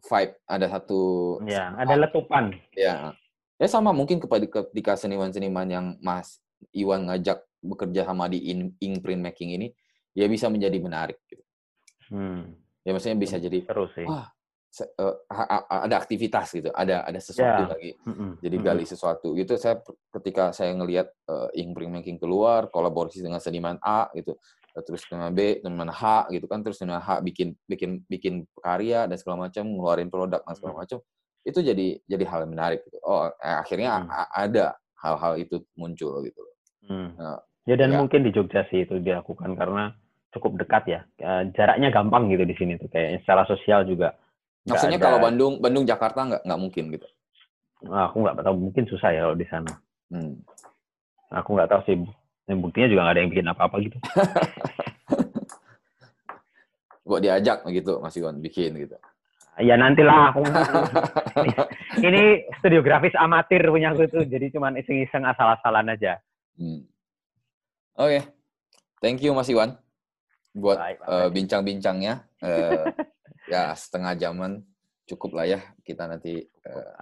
vibe ada satu ya ada letupan. Ya. Ya sama mungkin kepada ketika seniman-seniman yang Mas Iwan ngajak bekerja sama di in, ink printmaking ini ya bisa menjadi menarik gitu. Hmm. Ya maksudnya bisa jadi terus sih. Wah, se, uh, ada aktivitas gitu, ada ada sesuatu yeah. lagi. Mm-hmm. Jadi gali sesuatu. Gitu saya ketika saya ngelihat uh, ink printmaking keluar kolaborasi dengan seniman A gitu, terus seniman B, seniman H gitu kan, terus seniman H bikin bikin bikin karya dan segala macam, ngeluarin produk dan segala macam. Itu jadi jadi hal yang menarik gitu. Oh, eh, akhirnya hmm. ada hal-hal itu muncul gitu. Hmm. Nah, Ya dan ya. mungkin di Jogja sih itu dilakukan karena cukup dekat ya. Jaraknya gampang gitu di sini tuh kayak secara sosial juga. Maksudnya ada... kalau Bandung, Bandung Jakarta nggak nggak mungkin gitu? Nah, aku nggak tahu mungkin susah ya kalau di sana. Hmm. Aku nggak tahu sih. Yang buktinya juga nggak ada yang bikin apa-apa gitu. *laughs* Buat diajak gitu Mas Iwan bikin gitu. Ya nantilah aku. *laughs* ini studio grafis amatir punya aku tuh, jadi cuman iseng-iseng asal-asalan aja. Hmm. Oke, okay. thank you Mas Iwan buat uh, bincang-bincangnya. Uh, *laughs* ya setengah jaman cukup lah ya kita nanti uh,